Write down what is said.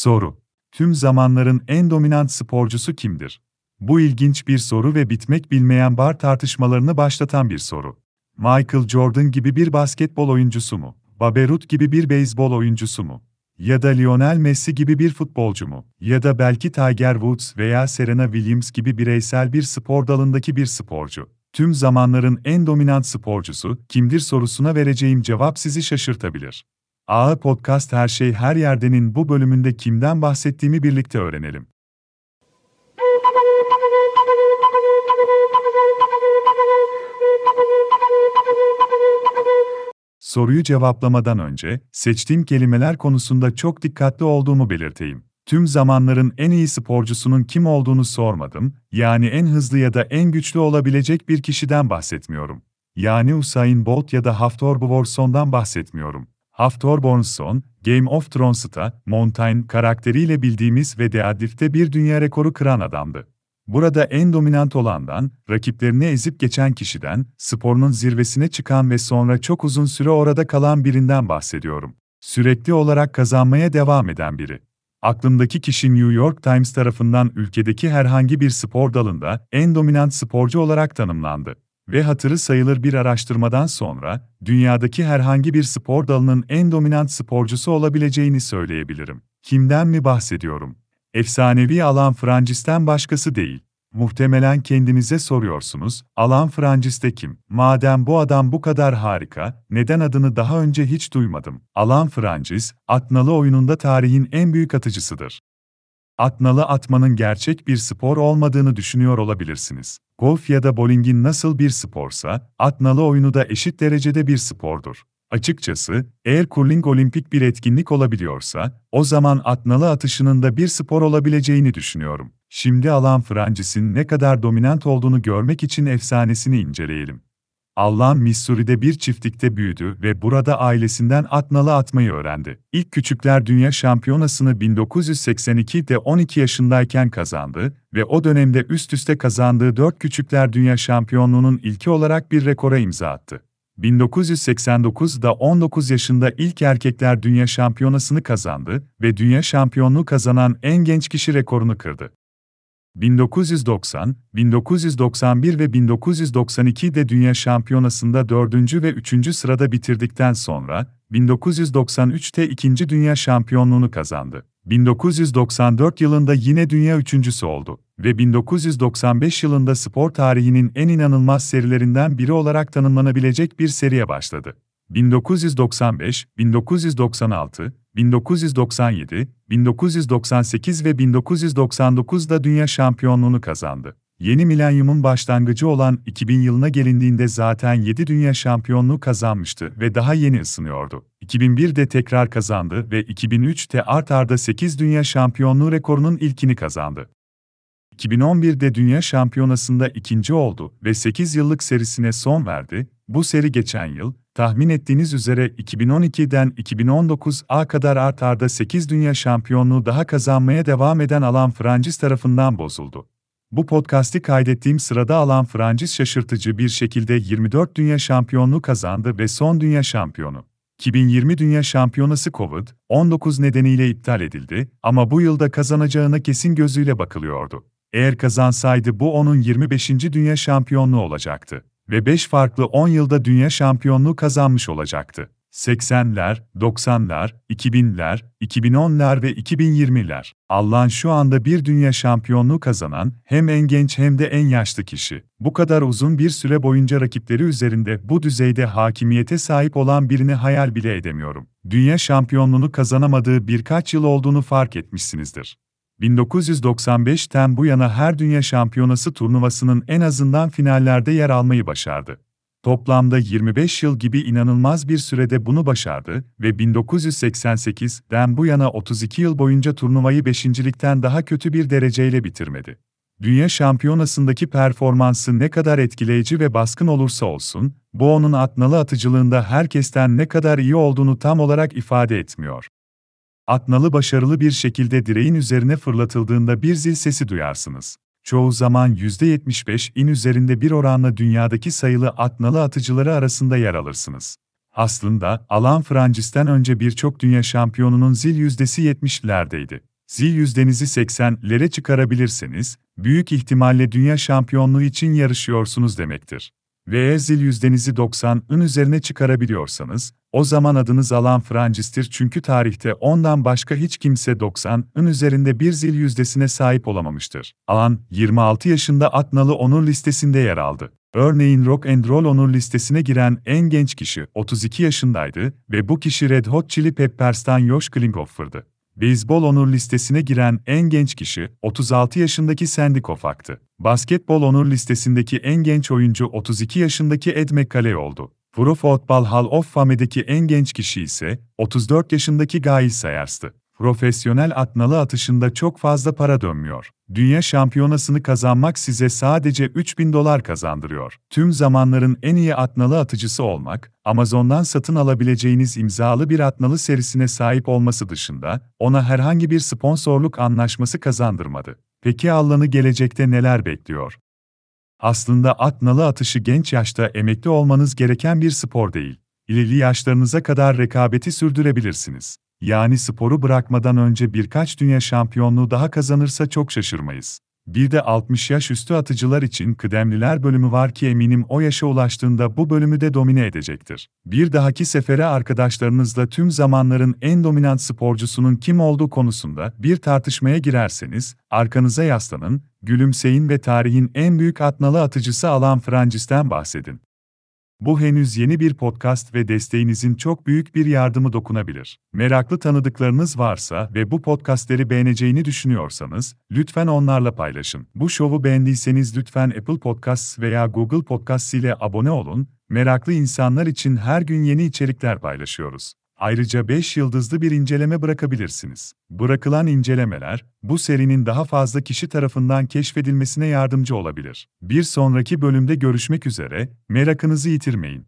Soru. Tüm zamanların en dominant sporcusu kimdir? Bu ilginç bir soru ve bitmek bilmeyen bar tartışmalarını başlatan bir soru. Michael Jordan gibi bir basketbol oyuncusu mu? Babe Ruth gibi bir beyzbol oyuncusu mu? Ya da Lionel Messi gibi bir futbolcu mu? Ya da belki Tiger Woods veya Serena Williams gibi bireysel bir spor dalındaki bir sporcu. Tüm zamanların en dominant sporcusu kimdir sorusuna vereceğim cevap sizi şaşırtabilir. AA Podcast Her Şey Her Yerde'nin bu bölümünde kimden bahsettiğimi birlikte öğrenelim. Soruyu cevaplamadan önce, seçtiğim kelimeler konusunda çok dikkatli olduğumu belirteyim. Tüm zamanların en iyi sporcusunun kim olduğunu sormadım, yani en hızlı ya da en güçlü olabilecek bir kişiden bahsetmiyorum. Yani Usain Bolt ya da Haftor Bjornsson'dan bahsetmiyorum. Haftor Bjornsson, Game of Thrones'ta Mountain karakteriyle bildiğimiz ve deadlift'te bir dünya rekoru kıran adamdı. Burada en dominant olandan, rakiplerini ezip geçen kişiden, sporunun zirvesine çıkan ve sonra çok uzun süre orada kalan birinden bahsediyorum. Sürekli olarak kazanmaya devam eden biri. Aklımdaki kişi New York Times tarafından ülkedeki herhangi bir spor dalında en dominant sporcu olarak tanımlandı ve hatırı sayılır bir araştırmadan sonra dünyadaki herhangi bir spor dalının en dominant sporcusu olabileceğini söyleyebilirim. Kimden mi bahsediyorum? Efsanevi Alan Francis'ten başkası değil. Muhtemelen kendinize soruyorsunuz, Alan Francis de kim? Madem bu adam bu kadar harika, neden adını daha önce hiç duymadım? Alan Francis, atnalı oyununda tarihin en büyük atıcısıdır. Atnalı atmanın gerçek bir spor olmadığını düşünüyor olabilirsiniz. Golf ya da bowlingin nasıl bir sporsa, atnalı oyunu da eşit derecede bir spordur. Açıkçası, eğer curling olimpik bir etkinlik olabiliyorsa, o zaman atnalı atışının da bir spor olabileceğini düşünüyorum. Şimdi Alan Francis'in ne kadar dominant olduğunu görmek için efsanesini inceleyelim. Allan Missouri'de bir çiftlikte büyüdü ve burada ailesinden atnalı atmayı öğrendi. İlk Küçükler Dünya Şampiyonası'nı 1982'de 12 yaşındayken kazandı ve o dönemde üst üste kazandığı 4 Küçükler Dünya Şampiyonluğu'nun ilki olarak bir rekora imza attı. 1989'da 19 yaşında ilk Erkekler Dünya Şampiyonası'nı kazandı ve dünya şampiyonluğu kazanan en genç kişi rekorunu kırdı. 1990, 1991 ve 1992'de Dünya Şampiyonası'nda 4. ve 3. sırada bitirdikten sonra, 1993'te 2. Dünya Şampiyonluğunu kazandı. 1994 yılında yine dünya üçüncüsü oldu ve 1995 yılında spor tarihinin en inanılmaz serilerinden biri olarak tanımlanabilecek bir seriye başladı. 1995, 1996, 1997, 1998 ve 1999'da dünya şampiyonluğunu kazandı. Yeni milenyumun başlangıcı olan 2000 yılına gelindiğinde zaten 7 dünya şampiyonluğu kazanmıştı ve daha yeni ısınıyordu. 2001'de tekrar kazandı ve 2003'te art arda 8 dünya şampiyonluğu rekorunun ilkini kazandı. 2011'de Dünya Şampiyonası'nda ikinci oldu ve 8 yıllık serisine son verdi. Bu seri geçen yıl, tahmin ettiğiniz üzere 2012'den 2019'a kadar art arda 8 dünya şampiyonluğu daha kazanmaya devam eden Alan Francis tarafından bozuldu. Bu podcast'i kaydettiğim sırada Alan Francis şaşırtıcı bir şekilde 24 dünya şampiyonluğu kazandı ve son dünya şampiyonu. 2020 Dünya Şampiyonası COVID-19 nedeniyle iptal edildi ama bu yılda kazanacağına kesin gözüyle bakılıyordu. Eğer kazansaydı bu onun 25. dünya şampiyonluğu olacaktı ve 5 farklı 10 yılda dünya şampiyonluğu kazanmış olacaktı. 80'ler, 90'lar, 2000'ler, 2010'lar ve 2020'ler. Allah'ın şu anda bir dünya şampiyonluğu kazanan hem en genç hem de en yaşlı kişi. Bu kadar uzun bir süre boyunca rakipleri üzerinde bu düzeyde hakimiyete sahip olan birini hayal bile edemiyorum. Dünya şampiyonluğunu kazanamadığı birkaç yıl olduğunu fark etmişsinizdir. 1995'ten bu yana her dünya şampiyonası turnuvasının en azından finallerde yer almayı başardı. Toplamda 25 yıl gibi inanılmaz bir sürede bunu başardı ve 1988'den bu yana 32 yıl boyunca turnuvayı beşincilikten daha kötü bir dereceyle bitirmedi. Dünya şampiyonasındaki performansı ne kadar etkileyici ve baskın olursa olsun, bu onun atnalı atıcılığında herkesten ne kadar iyi olduğunu tam olarak ifade etmiyor. Atnalı başarılı bir şekilde direğin üzerine fırlatıldığında bir zil sesi duyarsınız. Çoğu zaman %75 in üzerinde bir oranla dünyadaki sayılı atnalı atıcıları arasında yer alırsınız. Aslında, Alan Francis'ten önce birçok dünya şampiyonunun zil yüzdesi 70'lerdeydi. Zil yüzdenizi 80'lere çıkarabilirseniz, büyük ihtimalle dünya şampiyonluğu için yarışıyorsunuz demektir. Ve zil yüzdenizi 90'ın üzerine çıkarabiliyorsanız, o zaman adınız Alan Francis'tir çünkü tarihte ondan başka hiç kimse 90'ın üzerinde bir zil yüzdesine sahip olamamıştır. Alan, 26 yaşında Atnalı onur listesinde yer aldı. Örneğin Rock and Roll onur listesine giren en genç kişi 32 yaşındaydı ve bu kişi Red Hot Chili Peppers'tan Josh Klinghoffer'dı. Beyzbol onur listesine giren en genç kişi 36 yaşındaki Sandy Koufax'tı. Basketbol onur listesindeki en genç oyuncu 32 yaşındaki Ed McCalley oldu. Pro Football Hall of Fame'deki en genç kişi ise 34 yaşındaki Gail Sayers'tı. Profesyonel atnalı atışında çok fazla para dönmüyor. Dünya şampiyonasını kazanmak size sadece 3000 dolar kazandırıyor. Tüm zamanların en iyi atnalı atıcısı olmak, Amazon'dan satın alabileceğiniz imzalı bir atnalı serisine sahip olması dışında, ona herhangi bir sponsorluk anlaşması kazandırmadı. Peki Allah'ını gelecekte neler bekliyor? Aslında atnalı atışı genç yaşta emekli olmanız gereken bir spor değil. İleri yaşlarınıza kadar rekabeti sürdürebilirsiniz. Yani sporu bırakmadan önce birkaç dünya şampiyonluğu daha kazanırsa çok şaşırmayız. Bir de 60 yaş üstü atıcılar için kıdemliler bölümü var ki eminim o yaşa ulaştığında bu bölümü de domine edecektir. Bir dahaki sefere arkadaşlarınızla tüm zamanların en dominant sporcusunun kim olduğu konusunda bir tartışmaya girerseniz, arkanıza yaslanın, gülümseyin ve tarihin en büyük atnalı atıcısı Alan Francis'ten bahsedin. Bu henüz yeni bir podcast ve desteğinizin çok büyük bir yardımı dokunabilir. Meraklı tanıdıklarınız varsa ve bu podcastleri beğeneceğini düşünüyorsanız, lütfen onlarla paylaşın. Bu şovu beğendiyseniz lütfen Apple Podcasts veya Google Podcasts ile abone olun. Meraklı insanlar için her gün yeni içerikler paylaşıyoruz. Ayrıca 5 yıldızlı bir inceleme bırakabilirsiniz. Bırakılan incelemeler, bu serinin daha fazla kişi tarafından keşfedilmesine yardımcı olabilir. Bir sonraki bölümde görüşmek üzere, merakınızı yitirmeyin.